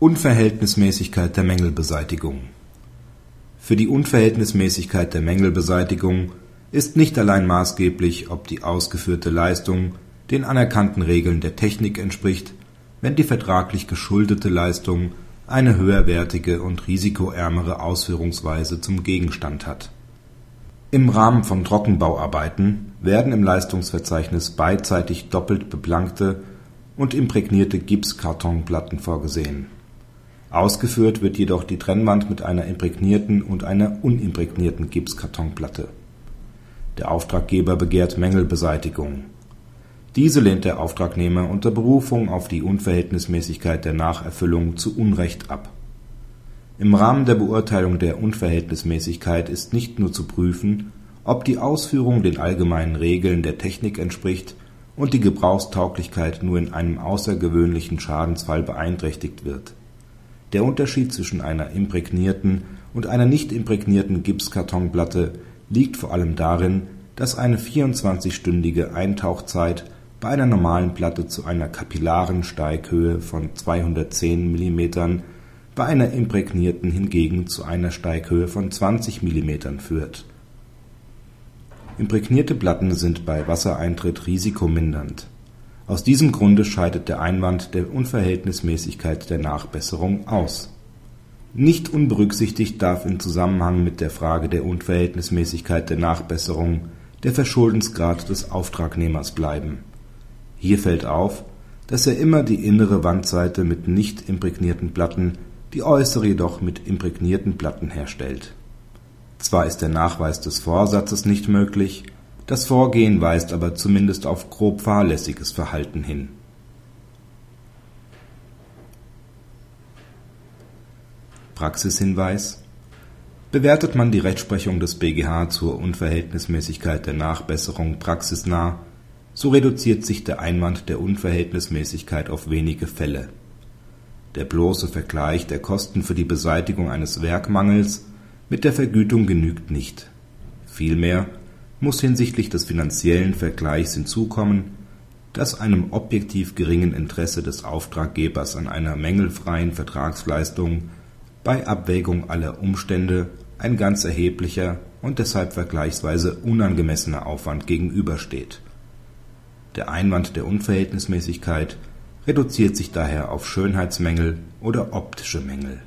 Unverhältnismäßigkeit der Mängelbeseitigung Für die Unverhältnismäßigkeit der Mängelbeseitigung ist nicht allein maßgeblich, ob die ausgeführte Leistung den anerkannten Regeln der Technik entspricht, wenn die vertraglich geschuldete Leistung eine höherwertige und risikoärmere Ausführungsweise zum Gegenstand hat. Im Rahmen von Trockenbauarbeiten werden im Leistungsverzeichnis beidseitig doppelt beplankte und imprägnierte Gipskartonplatten vorgesehen. Ausgeführt wird jedoch die Trennwand mit einer imprägnierten und einer unimprägnierten Gipskartonplatte. Der Auftraggeber begehrt Mängelbeseitigung. Diese lehnt der Auftragnehmer unter Berufung auf die Unverhältnismäßigkeit der Nacherfüllung zu Unrecht ab. Im Rahmen der Beurteilung der Unverhältnismäßigkeit ist nicht nur zu prüfen, ob die Ausführung den allgemeinen Regeln der Technik entspricht und die Gebrauchstauglichkeit nur in einem außergewöhnlichen Schadensfall beeinträchtigt wird. Der Unterschied zwischen einer imprägnierten und einer nicht imprägnierten Gipskartonplatte liegt vor allem darin, dass eine 24-stündige Eintauchzeit bei einer normalen Platte zu einer kapillaren Steighöhe von 210 mm, bei einer imprägnierten hingegen zu einer Steighöhe von 20 mm führt. Imprägnierte Platten sind bei Wassereintritt risikomindernd. Aus diesem Grunde scheidet der Einwand der Unverhältnismäßigkeit der Nachbesserung aus. Nicht unberücksichtigt darf im Zusammenhang mit der Frage der Unverhältnismäßigkeit der Nachbesserung der Verschuldensgrad des Auftragnehmers bleiben. Hier fällt auf, dass er immer die innere Wandseite mit nicht imprägnierten Platten, die äußere jedoch mit imprägnierten Platten herstellt. Zwar ist der Nachweis des Vorsatzes nicht möglich, das Vorgehen weist aber zumindest auf grob fahrlässiges Verhalten hin. Praxishinweis Bewertet man die Rechtsprechung des BGH zur Unverhältnismäßigkeit der Nachbesserung praxisnah, so reduziert sich der Einwand der Unverhältnismäßigkeit auf wenige Fälle. Der bloße Vergleich der Kosten für die Beseitigung eines Werkmangels mit der Vergütung genügt nicht. Vielmehr muss hinsichtlich des finanziellen Vergleichs hinzukommen, dass einem objektiv geringen Interesse des Auftraggebers an einer mängelfreien Vertragsleistung bei Abwägung aller Umstände ein ganz erheblicher und deshalb vergleichsweise unangemessener Aufwand gegenübersteht. Der Einwand der Unverhältnismäßigkeit reduziert sich daher auf Schönheitsmängel oder optische Mängel